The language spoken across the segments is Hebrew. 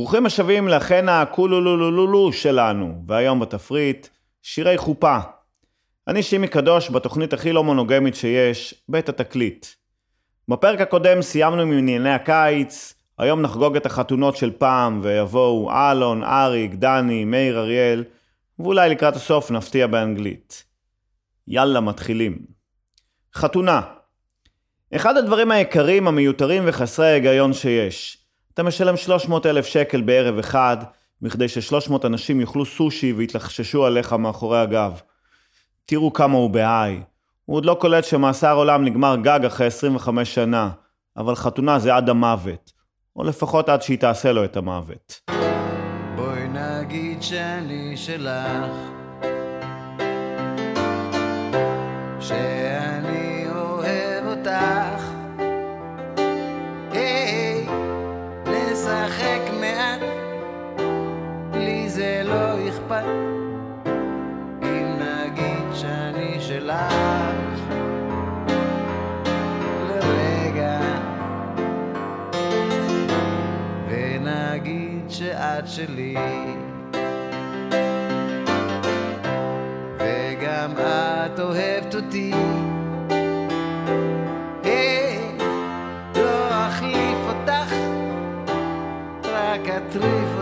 ברוכים השבים לכן הקולולולולולו שלנו, והיום בתפריט, שירי חופה. אני שימי קדוש בתוכנית הכי לא מונוגמית שיש, בית התקליט. בפרק הקודם סיימנו עם ענייני הקיץ, היום נחגוג את החתונות של פעם, ויבואו אלון, אריק, דני, מאיר אריאל, ואולי לקראת הסוף נפתיע באנגלית. יאללה, מתחילים. חתונה. אחד הדברים היקרים, המיותרים וחסרי ההיגיון שיש. אתה משלם 300 אלף שקל בערב אחד, מכדי ש-300 אנשים יאכלו סושי ויתלחששו עליך מאחורי הגב. תראו כמה הוא בהיי. הוא עוד לא קולט שמאסר עולם נגמר גג אחרי 25 שנה, אבל חתונה זה עד המוות. או לפחות עד שהיא תעשה לו את המוות. בואי נגיד שאני שלך שאני שלך לרגע. ונגיד שאת שלי. וגם את אוהבת אותי. היי, לא אחליף אותך רק אטריף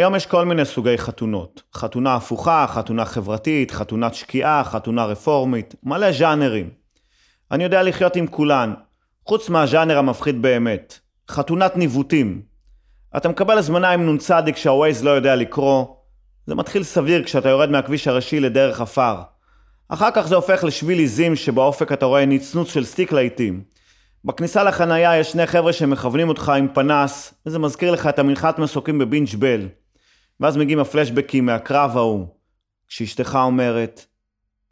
היום יש כל מיני סוגי חתונות. חתונה הפוכה, חתונה חברתית, חתונת שקיעה, חתונה רפורמית, מלא ז'אנרים. אני יודע לחיות עם כולן, חוץ מהז'אנר המפחיד באמת. חתונת ניווטים. אתה מקבל הזמנה עם נ"צ שהווייז לא יודע לקרוא. זה מתחיל סביר כשאתה יורד מהכביש הראשי לדרך עפר. אחר כך זה הופך לשביל עיזים שבאופק אתה רואה נצנוץ של סטיק לעיתים. בכניסה לחנייה יש שני חבר'ה שמכוונים אותך עם פנס, וזה מזכיר לך את המנחת מסוקים בבינג' בל. ואז מגיעים הפלשבקים מהקרב ההוא, כשאשתך אומרת,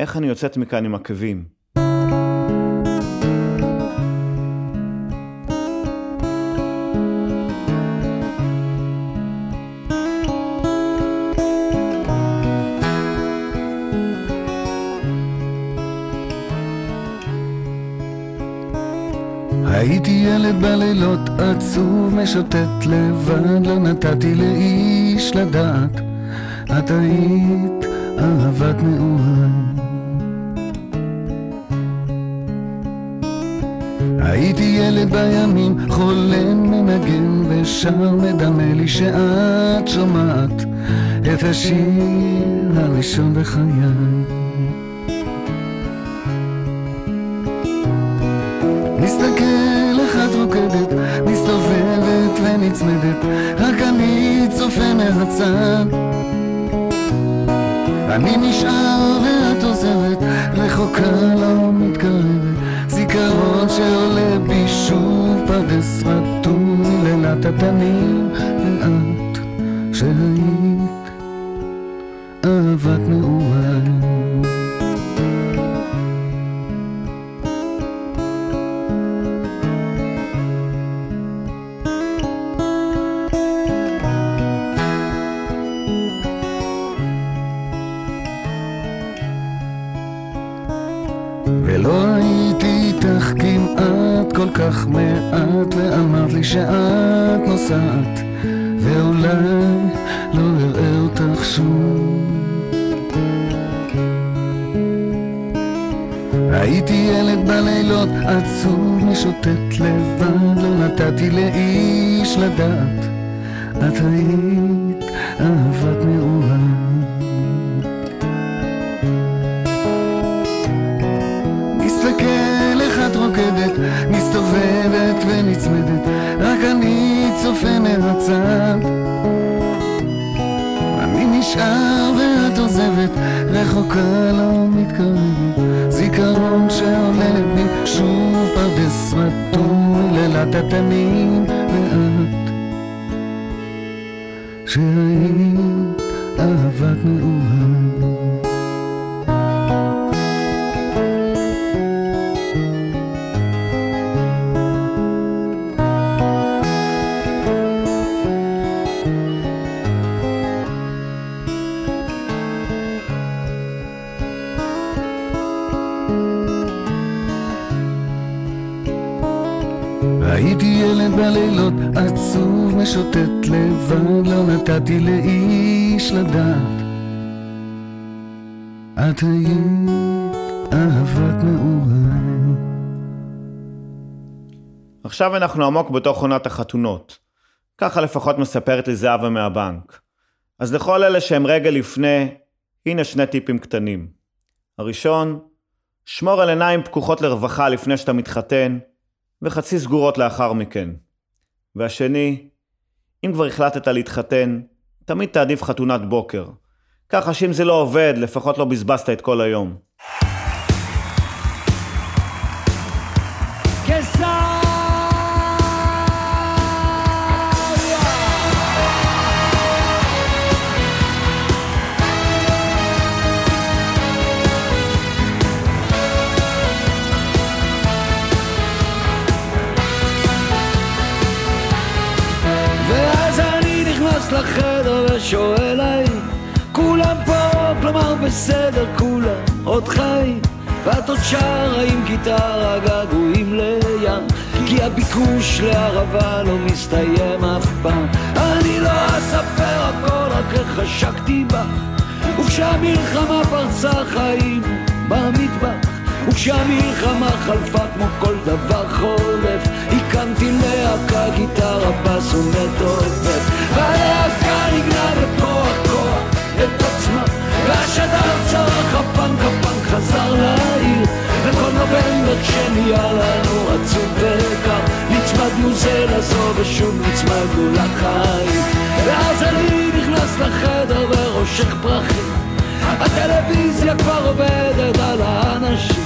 איך אני יוצאת מכאן עם עקבים? הייתי ילד בלילות עצוב משוטט לבד, לא נתתי לאיש לדעת. את היית אהבת נעוריי. הייתי ילד בימים, חולם מנגן ושר מדמה לי שאת שומעת את השיר הראשון בחיי. ונצמדת, רק אני צופה מהצד. אני נשאר ואת עוזבת, רחוקה לא מתקרבת, זיכרון שעולה בי שוב פרדס רטום מלילת התנים, ואת שהיית אהבת נתתי לאיש לדעת את היית אהבת נעוריי מסתכל איך את רוקדת, מסתובבת ונצמדת, רק אני צופה מהצד. אני נשאר ואת עוזבת, רחוקה לא מתקרבת, זיכרון שעולה בי שוב פרדס רטום לילת התנים, ואת שהיית אהבת נעוריי. נתתי לאיש לדעת את היית אהבת נעוריי עכשיו אנחנו עמוק בתוך עונת החתונות. ככה לפחות מספרת לי זהבה מהבנק. אז לכל אלה שהם רגע לפני, הנה שני טיפים קטנים. הראשון, שמור על עיניים פקוחות לרווחה לפני שאתה מתחתן, וחצי סגורות לאחר מכן. והשני, אם כבר החלטת להתחתן, תמיד תעדיף חתונת בוקר. ככה שאם זה לא עובד, לפחות לא בזבזת את כל היום. ואת עוד שרה עם גיטרה געגועים לים כי הביקוש לערבה לא מסתיים אף פעם. אני לא אספר הכל, רק איך חשקתי בך וכשהמלחמה פרצה חיים במטבח וכשהמלחמה חלפה כמו כל דבר חולף הקמתי להקה, גיטרה, בס ומטורפת. והלהקה נגנה בכוח כוח את עצמה. והשדר צרח הפנק הפנק חזר וכל נובמבר כשנהיה לנו עצוב וקר נצמדנו זה לזו ושוב נצמדנו לחיים. ואז אני נכנס לחדר ורושך פרחים. הטלוויזיה כבר עובדת על האנשים.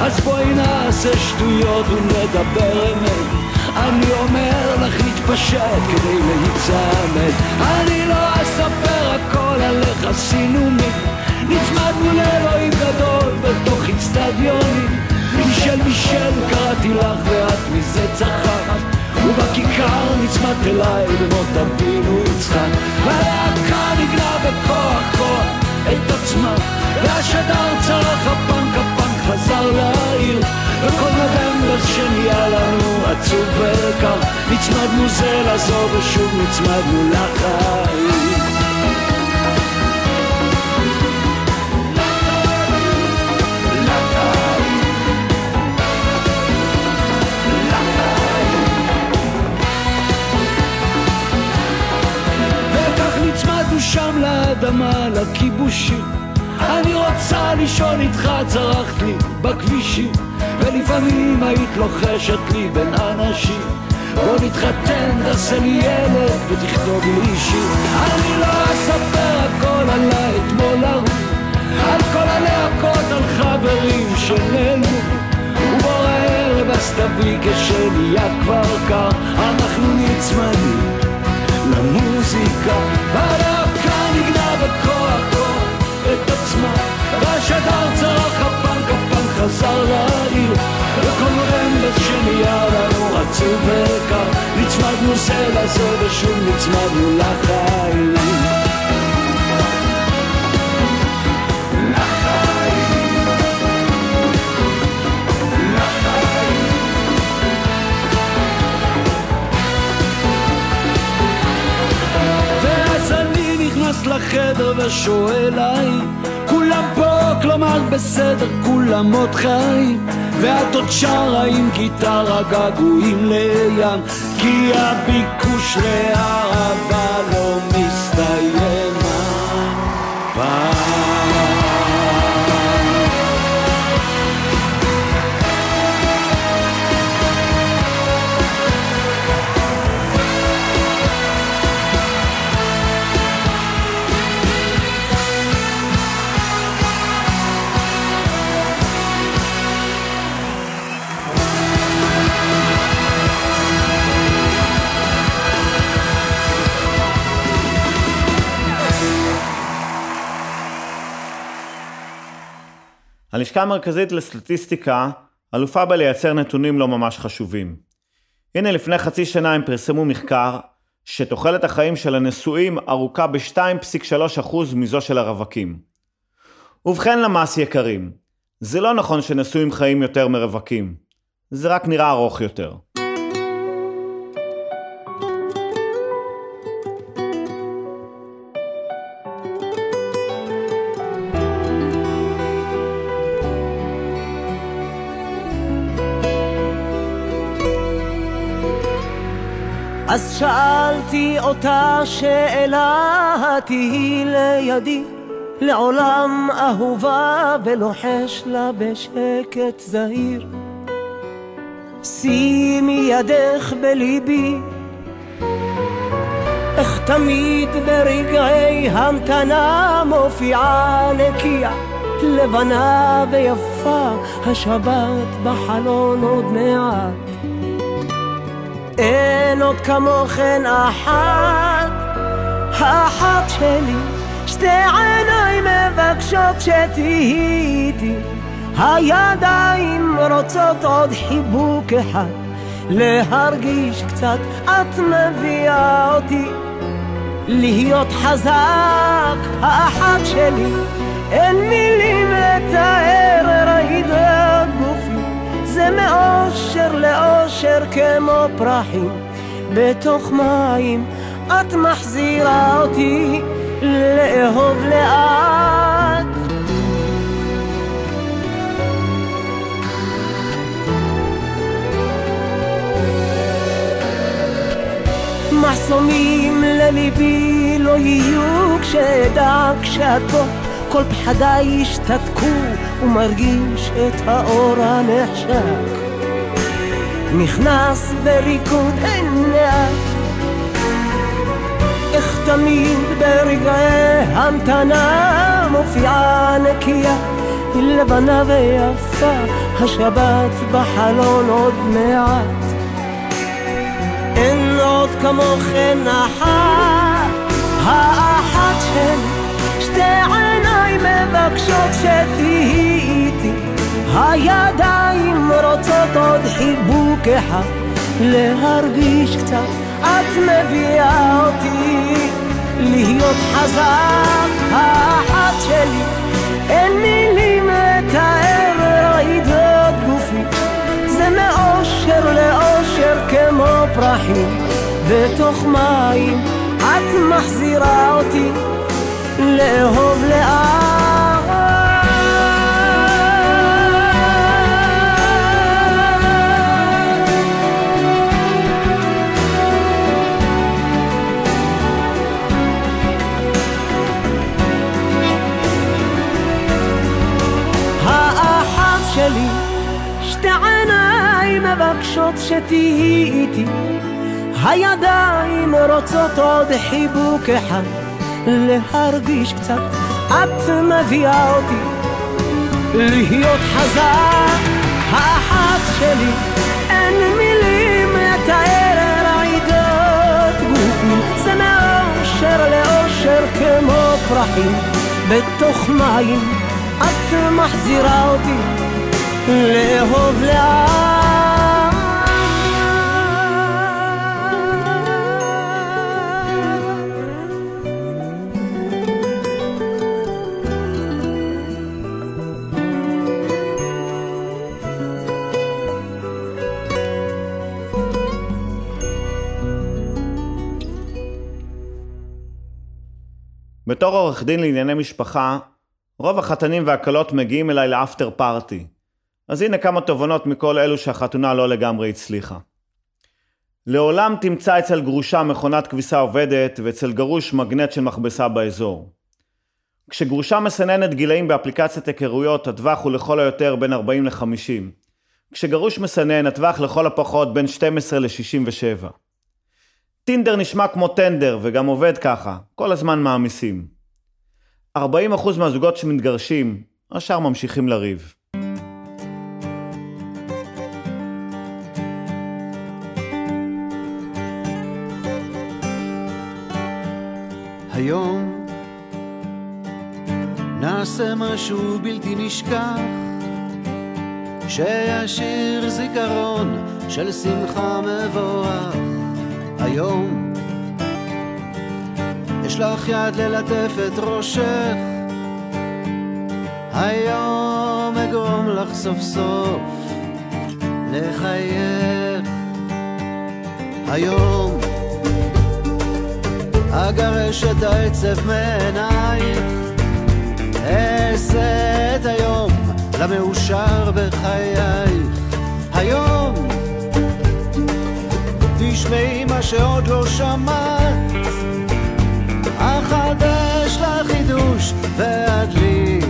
אז בואי נעשה שטויות ונדבר אמת. אני אומר לך להתפשט כדי להיצמד. אני לא אספר הכל על מי? נצמדנו לאלוהים גדול בתוך אצטדיונים מישל מישל קראתי לך ואת מזה צחקת. ובכיכר נצמדת אליי במות אבינו יצחק. והלהקה נגנה בכוח כוח את עצמה. והשדר צרח הפנק הפנק חזר לעיר וכל נובמבר שנהיה לנו עצוב וקר. נצמדנו זה לזו ושוב נצמדנו לחיים. שם לאדמה, לכיבושים. אני רוצה לישון איתך, צרחת לי בכבישים, ולפעמים היית לוחשת לי בין אנשים. בוא נתחתן, תעשה לי ילד ותכתוב לי שיר. אני לא אספר הכל על האתמול ההוא, על כל הלהקות, על חברים שנעלמו. ובוא הערב אז תביא כשנהיה כבר קר, אנחנו נצמדים למוזיקה. נגנה בכוח כוח את עצמה והשדר צרח חזר לעיר וכל נובמבר שנהיה לנו עצוב וקר נצמדנו זה לזה ושוב נצמדנו לחיים. לחדר ושואל האם כולם פה, כלומר בסדר, כולם עוד חיים. ואת עוד שרה עם גיטרה געגועים לים כי הביקוש לאהבה לא מסתיים הלשכה המרכזית לסטטיסטיקה אלופה בלייצר נתונים לא ממש חשובים. הנה לפני חצי שנה הם פרסמו מחקר שתוחלת החיים של הנשואים ארוכה ב-2.3% מזו של הרווקים. ובכן למס יקרים, זה לא נכון שנשואים חיים יותר מרווקים, זה רק נראה ארוך יותר. אז שאלתי אותה שאלה, תהי לידי, לעולם אהובה ולוחש לה בשקט זהיר. שימי ידך בליבי, איך תמיד ברגעי המתנה מופיעה נקייה, לבנה ויפה, השבת בחלון עוד מעט. אין עוד כמוכן אחת, האחת שלי, שתי עיניים מבקשות שתהיי איתי, הידיים רוצות עוד חיבוק אחד, להרגיש קצת, את מביאה אותי, להיות חזק, האחת שלי, אין מילים לתאר, זה מאושר לאושר כמו פרחים בתוך מים. את מחזירה אותי לאהוב לאט. מחסומים לליבי לא יהיו כשאדע כשאת פה כל פחדיי השתתקו ומרגיש את האור הנחשק. נכנס בריקוד אין לאט. איך תמיד ברגעי המתנה מופיעה נקייה היא לבנה ויפה השבת בחלון עוד מעט. אין עוד כמוכן אחת האחת שלי שתי עיניים מבקשות שתהיי איתי. הידיים רוצות עוד חיבוק אחד להרגיש קצת. את מביאה אותי להיות חזק האחת שלי. אין מילים לתאר ראית את גופי. זה מאושר לאושר פרחים בתוך מים. את מחזירה אותי לאהוב לאט שתהיי איתי, הידיים רוצות עוד חיבוק אחד, להרגיש קצת, את מביאה אותי להיות חזק, האחת שלי, אין מילים לתאר רעידות גופים, זה מאושר לאושר כמו פרחים בתוך מים. את מחזירה אותי לאהוב לאט. בתור עורך דין לענייני משפחה, רוב החתנים והכלות מגיעים אליי לאפטר פארטי. אז הנה כמה תובנות מכל אלו שהחתונה לא לגמרי הצליחה. לעולם תמצא אצל גרושה מכונת כביסה עובדת ואצל גרוש מגנט של מכבסה באזור. כשגרושה מסננת גילאים באפליקציית היכרויות, הטווח הוא לכל היותר בין 40 ל-50. כשגרוש מסנן, הטווח לכל הפחות בין 12 ל-67. טינדר נשמע כמו טנדר וגם עובד ככה, כל הזמן מעמיסים. 40% מהזוגות שמתגרשים, השאר ממשיכים לריב. היום נעשה משהו בלתי נשכח שישאיר זיכרון של שמחה מבורך היום. יש לך יד ללטף את ראשך. היום אגרום לך סוף סוף לחייך. היום אגרש את העצב מעינייך. אעשה את היום למאושר בחייך. היום תשמעי מה שעוד לא שמעת. אחדש לך חידוש ואדליק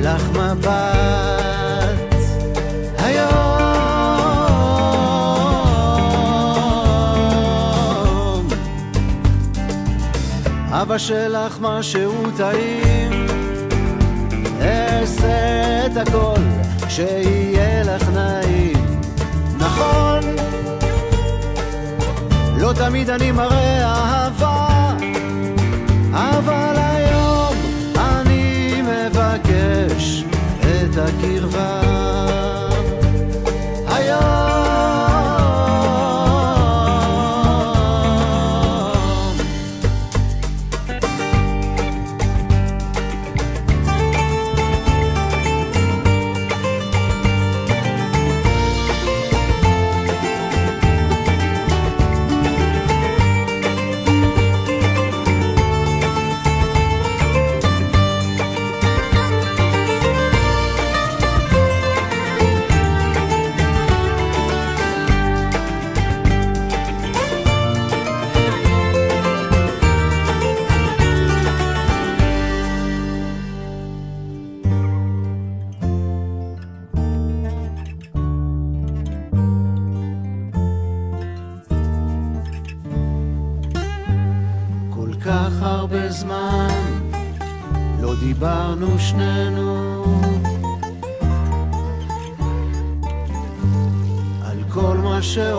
לך מבט. היום. אבא שלך משהו טעים. אעשה את הכל שיהיה לך נעים. נכון לא תמיד אני מראה אהבה אבל היום אני מבקש את הקרבה. היום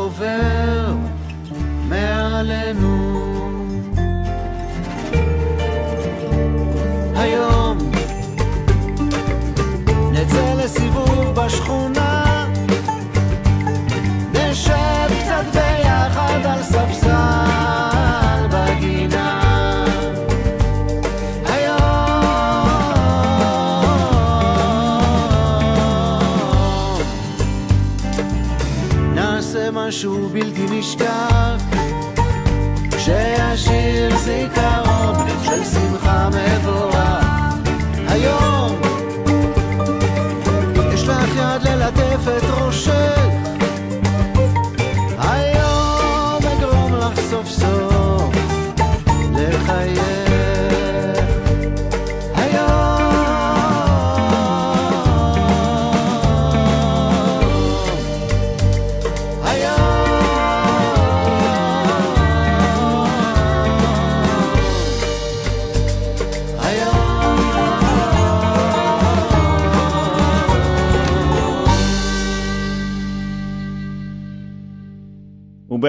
מה היום נעשה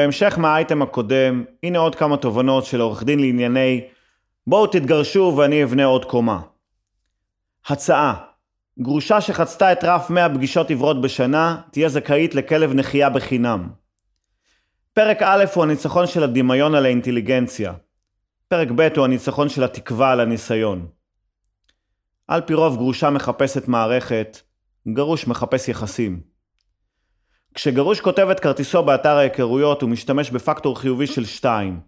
ובהמשך מהאייטם הקודם, הנה עוד כמה תובנות של עורך דין לענייני בואו תתגרשו ואני אבנה עוד קומה. הצעה גרושה שחצתה את רף 100 פגישות עברות בשנה, תהיה זכאית לכלב נחייה בחינם. פרק א' הוא הניצחון של הדמיון על האינטליגנציה. פרק ב' הוא הניצחון של התקווה על הניסיון. על פי רוב גרושה מחפשת מערכת, גרוש מחפש יחסים. כשגרוש כותב את כרטיסו באתר ההיכרויות הוא משתמש בפקטור חיובי של 2.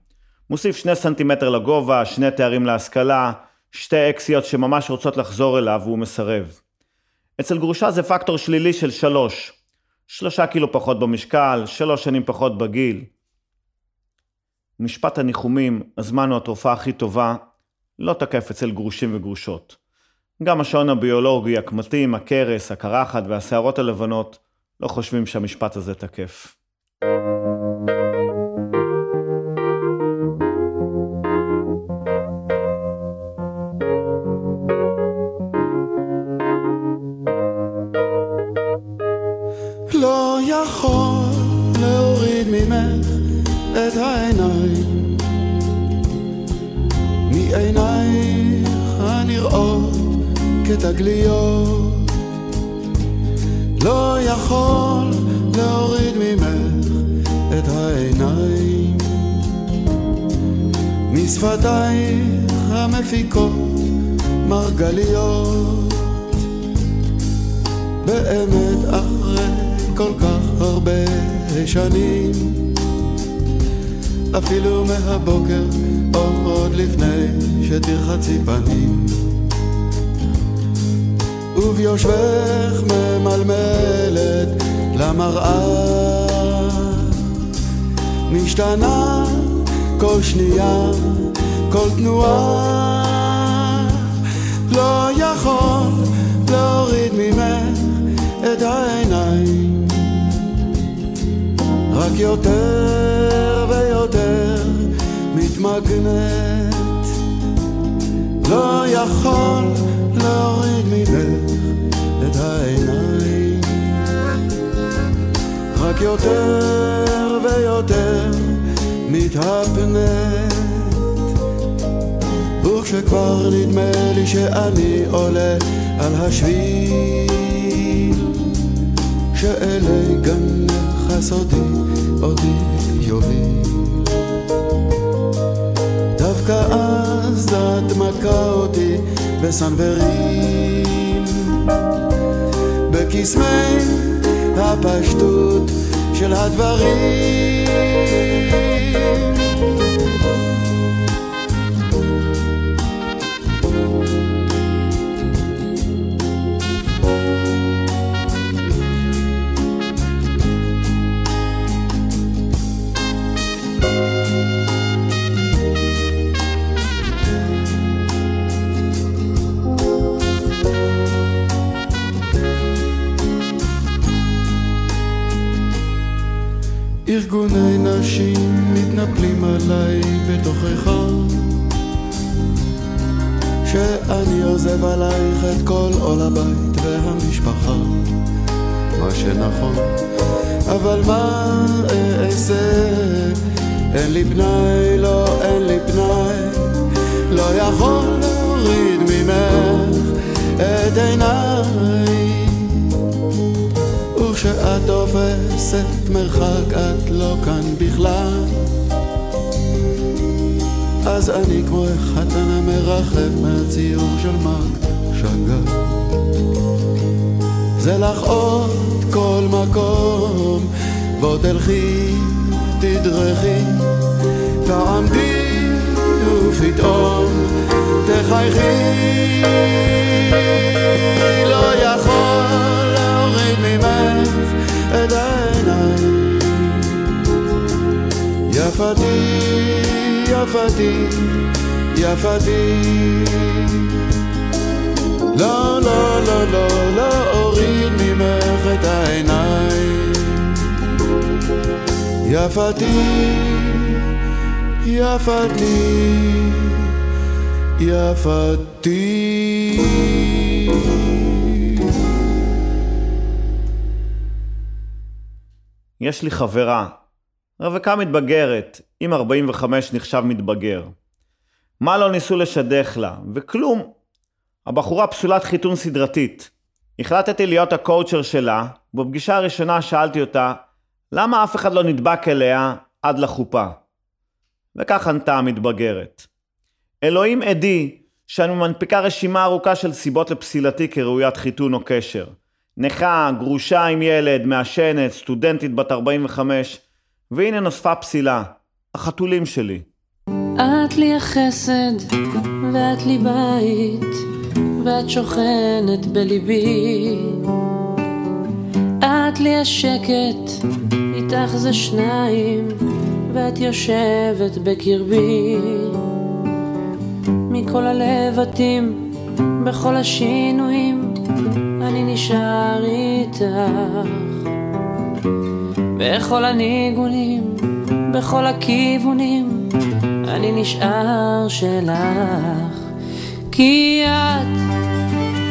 מוסיף 2 סנטימטר לגובה, 2 תארים להשכלה, שתי אקסיות שממש רוצות לחזור אליו והוא מסרב. אצל גרושה זה פקטור שלילי של 3. 3 קילו פחות במשקל, 3 שנים פחות בגיל. משפט הניחומים, הזמן הוא התרופה הכי טובה, לא תקף אצל גרושים וגרושות. גם השעון הביולוגי, הקמטים, הכרס, הקרחת והשערות הלבנות לא חושבים שהמשפט הזה תקף. לא יכול להוריד ממך את העיניים מעינייך הנראות כתגליות משפתייך המפיקות מרגליות. באמת אחרי כל כך הרבה שנים אפילו מהבוקר או עוד לפני שתרחצי פנים. וביושבך ממלמלת למראה. משתנה כל שנייה, כל תנועה. לא יכול להוריד ממך את העיניים. רק יותר ויותר מתמגנת. לא יכול להוריד ממך את העיניים. רק יותר ויותר מתהפנת וכשכבר נדמה לי שאני עולה על השביל. שאלי גנך הסודי אותי יוביל. דווקא אז את מכה אותי בסנוורים בקסמי הפשטות של הדברים מתנפלים עליי בתוכך. שאני עוזב עלייך את כל עול הבית והמשפחה. מה שנכון אבל מה אעשה? אין לי פנאי, לא אין לי פנאי. לא יכול להוריד ממך את עיניי. וכשאת תופסת מרחק את לא כאן בכלל אז אני כמו החתן המרחב מהציור של מרק שגר זה לך עוד כל מקום בוא תלכי, תדרכי, תעמדי פתאום תחייכי. לא יכול להוריד ממך את העיניים. יפתי, יפתי, יפתי. לא, לא, לא, לא, לא אוריד ממך את העיניים. יפתי, יפתי, יפתי. יש לי חברה, רווקה מתבגרת, אם 45 נחשב מתבגר. מה לא ניסו לשדך לה? וכלום. הבחורה פסולת חיתון סדרתית. החלטתי להיות הקואוצ'ר שלה, ובפגישה הראשונה שאלתי אותה, למה אף אחד לא נדבק אליה עד לחופה? וכך ענתה המתבגרת. אלוהים עדי שאני מנפיקה רשימה ארוכה של סיבות לפסילתי כראוית חיתון או קשר. נכה, גרושה עם ילד, מעשנת, סטודנטית בת 45, והנה נוספה פסילה, החתולים שלי. את לי החסד, ואת לי בית, ואת שוכנת בליבי. את לי השקט, איתך זה שניים, ואת יושבת בקרבי. מכל הלבטים, בכל השינויים, אני נשאר איתך. בכל הניגונים, בכל הכיוונים, אני נשאר שלך. כי את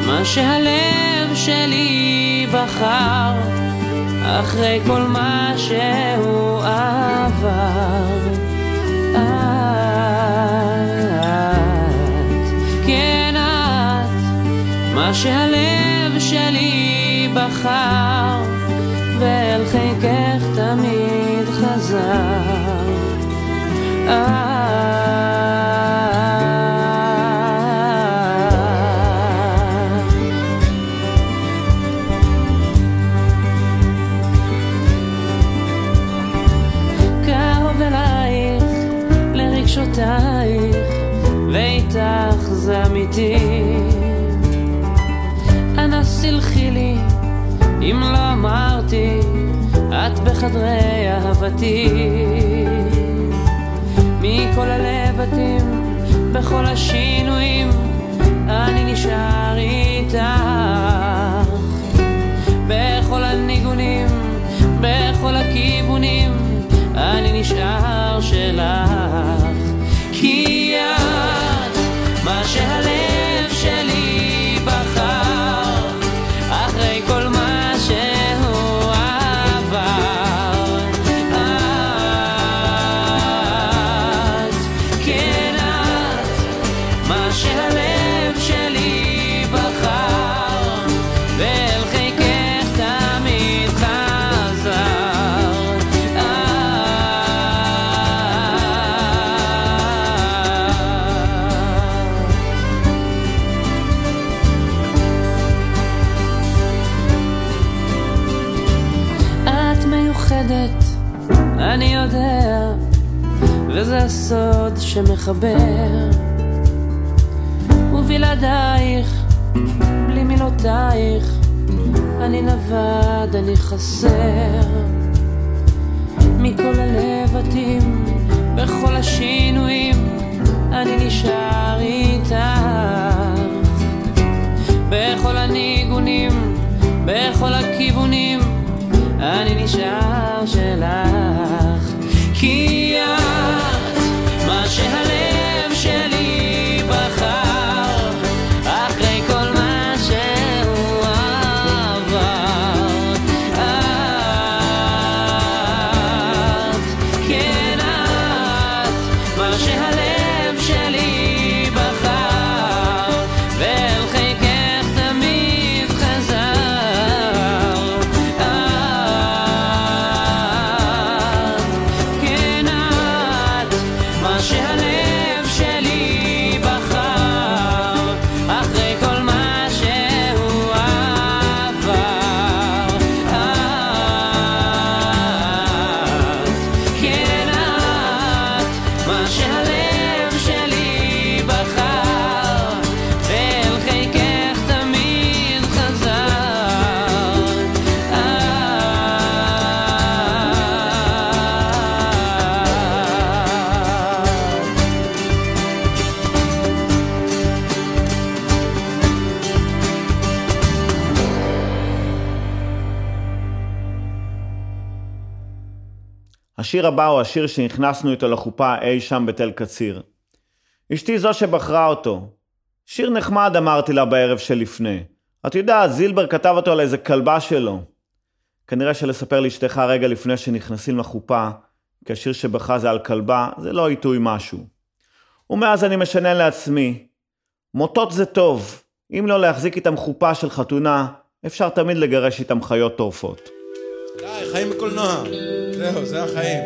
מה שהלב שלי בחר, אחרי כל מה שהוא עבר. את, כן את, מה שהלב שלי בחר, ואל חיקך תמיד חזר. את בחדרי אהבתי. מכל הלבטים, בכל השינויים, אני נשאר איתך. בכל הניגונים, בכל הכיוונים, אני נשאר שלך. וזה הסוד שמחבר. ובלעדייך, בלי מילותייך, אני נווד, אני חסר. מכל הלבטים, בכל השינויים, אני נשאר איתך. בכל הניגונים, בכל הכיוונים, אני נשאר שלך. כי את מה השיר הבא הוא השיר שנכנסנו איתו לחופה אי שם בתל קציר. אשתי זו שבחרה אותו. שיר נחמד אמרתי לה בערב שלפני. את יודעת, זילבר כתב אותו על איזה כלבה שלו. כנראה שלספר לאשתך רגע לפני שנכנסים לחופה, כי השיר שבחרה זה על כלבה, זה לא עיתוי משהו. ומאז אני משנה לעצמי, מוטות זה טוב, אם לא להחזיק איתם חופה של חתונה, אפשר תמיד לגרש איתם חיות טורפות. די, חיים בקולנוע. זהו, זה החיים.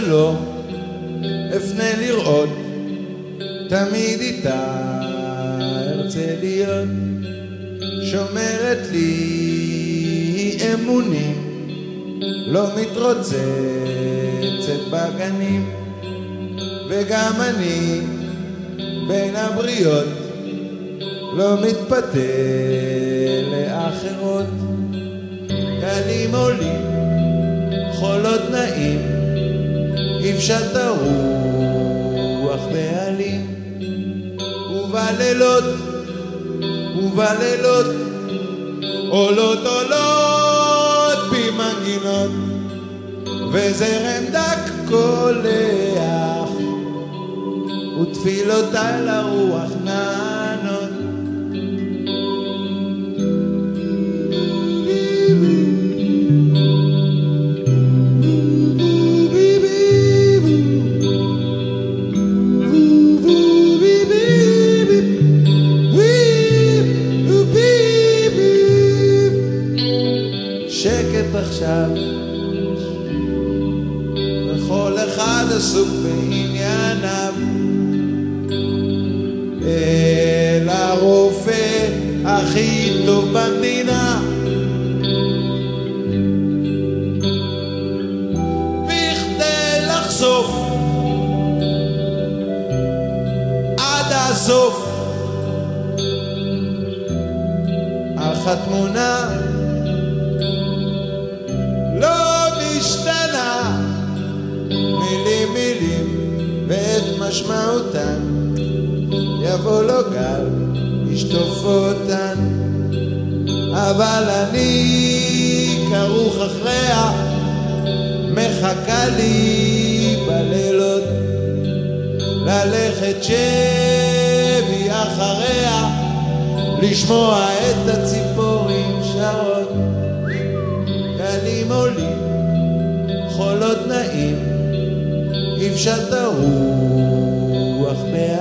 שלא אפנה לראות, תמיד איתה ארצה להיות. שומרת לי אמונים, לא מתרוצצת בגנים, וגם אני בין הבריות לא מתפתה לאחרות. גלים עולים, חולות נעים, יפשט הרוח בעלים, ובלילות, ובלילות, עולות עולות בי מנגינות, וזרם דק קולח, ותפילותיי לרוח נענות. במדינה. בכדי לחשוף עד הסוף. אך התמונה לא משתנה. מילים מילים ואת משמעותן יבוא לו גל ישטוף אותן אבל אני כרוך אחריה מחכה לי בלילות ללכת שבי אחריה לשמוע את הציפורים שרות. גלים עולים חולות נעים יפשט הרוח בעלים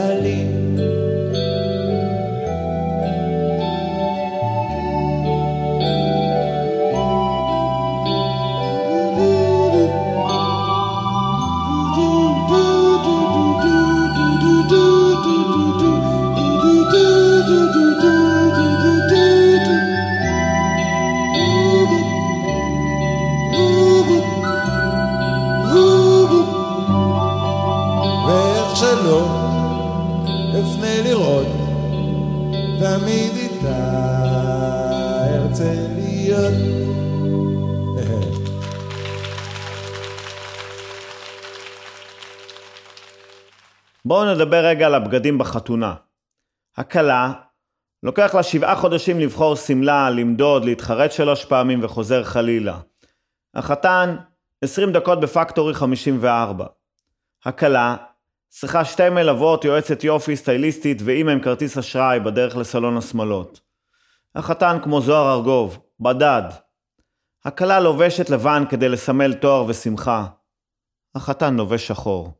לראות תמיד איתה ארצה להיות בואו נדבר רגע על הבגדים בחתונה. הכלה, לוקח לה שבעה חודשים לבחור שמלה, למדוד, להתחרט שלוש פעמים וחוזר חלילה. החתן, 20 דקות בפקטורי 54. הכלה, צריכה שתי מלוות, יועצת יופי, סטייליסטית ואימא עם כרטיס אשראי בדרך לסלון השמלות. החתן כמו זוהר ארגוב, בדד. הכלה לובשת לבן כדי לסמל תואר ושמחה. החתן לובש שחור.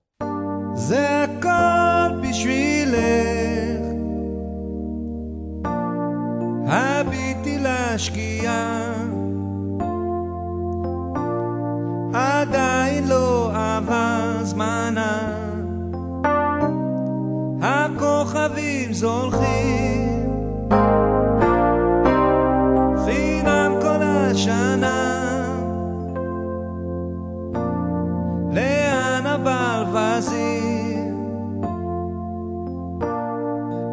זה הכל בשבילך, הביטי לשקיעה, עדיין לא עבר זמנה, כוכבים זולחים. חינם כל השנה. לאן הברווזים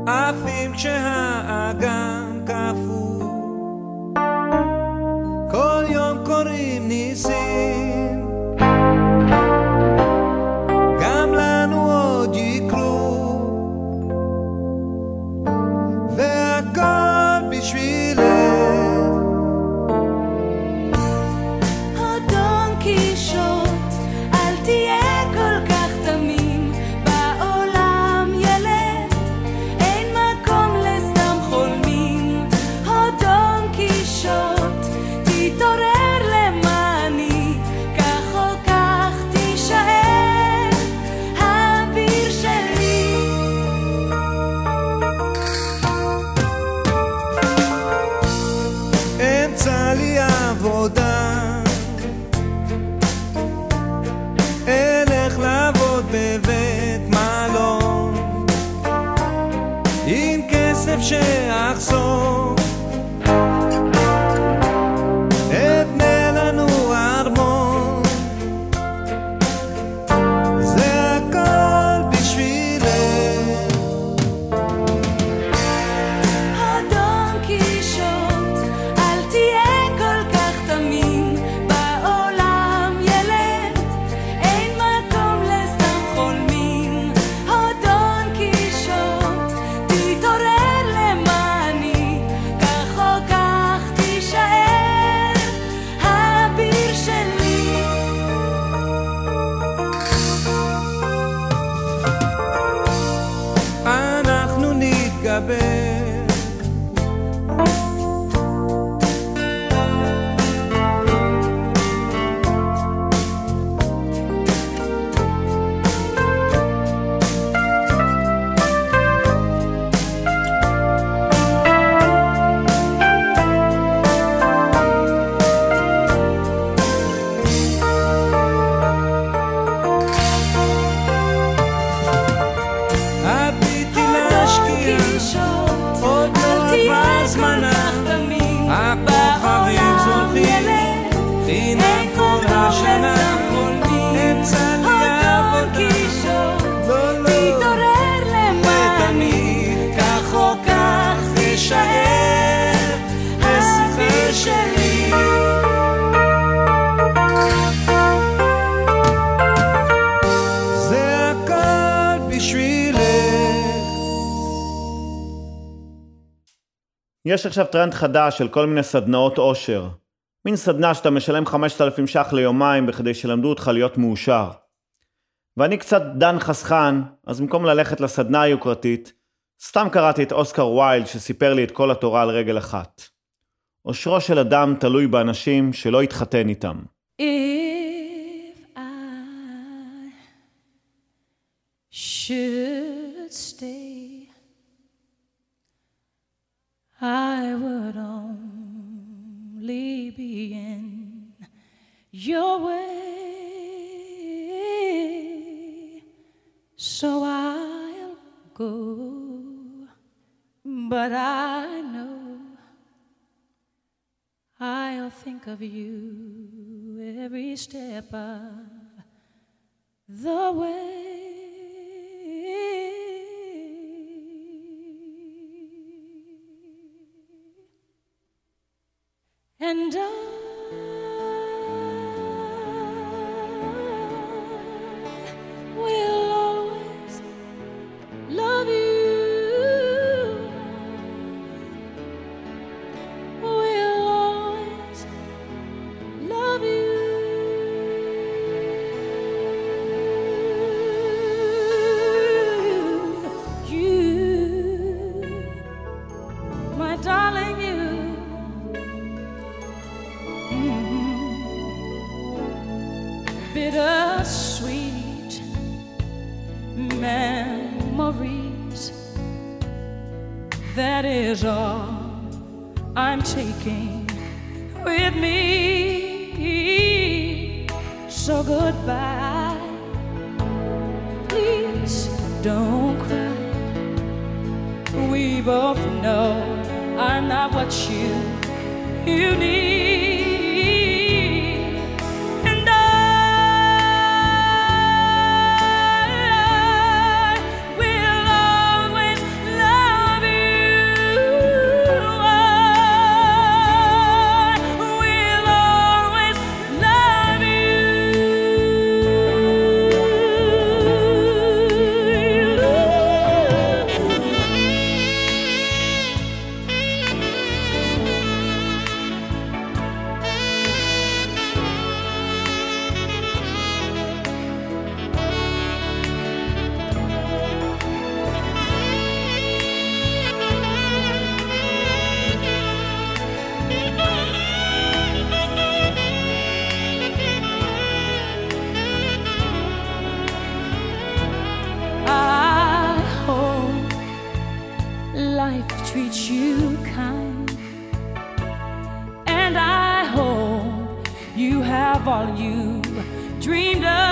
עפים כשה... יש עכשיו טרנד חדש של כל מיני סדנאות עושר. מין סדנה שאתה משלם 5,000 ש"ח ליומיים בכדי שילמדו אותך להיות מאושר. ואני קצת דן חסכן, אז במקום ללכת לסדנה היוקרתית, סתם קראתי את אוסקר ויילד שסיפר לי את כל התורה על רגל אחת. אושרו של אדם תלוי באנשים שלא יתחתן איתם. If I should I would only be in your way. So I'll go, but I know. I'll think of you every step of the way. And I Bittersweet memories. That is all I'm taking with me. So goodbye. Please don't cry. We both know I'm not what you you need. All you dreamed of.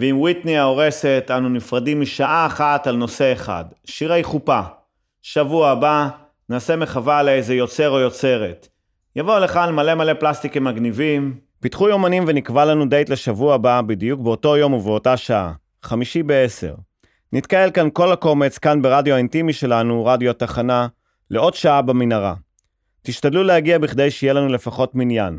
ועם ויטני ההורסת אנו נפרדים משעה אחת על נושא אחד, שירי חופה. שבוע הבא נעשה מחווה לאיזה יוצר או יוצרת. יבוא לכאן מלא מלא פלסטיקים מגניבים. פיתחו יומנים ונקבע לנו דייט לשבוע הבא בדיוק באותו יום ובאותה שעה, חמישי בעשר. נתקהל כאן כל הקומץ, כאן ברדיו האינטימי שלנו, רדיו התחנה, לעוד שעה במנהרה. תשתדלו להגיע בכדי שיהיה לנו לפחות מניין.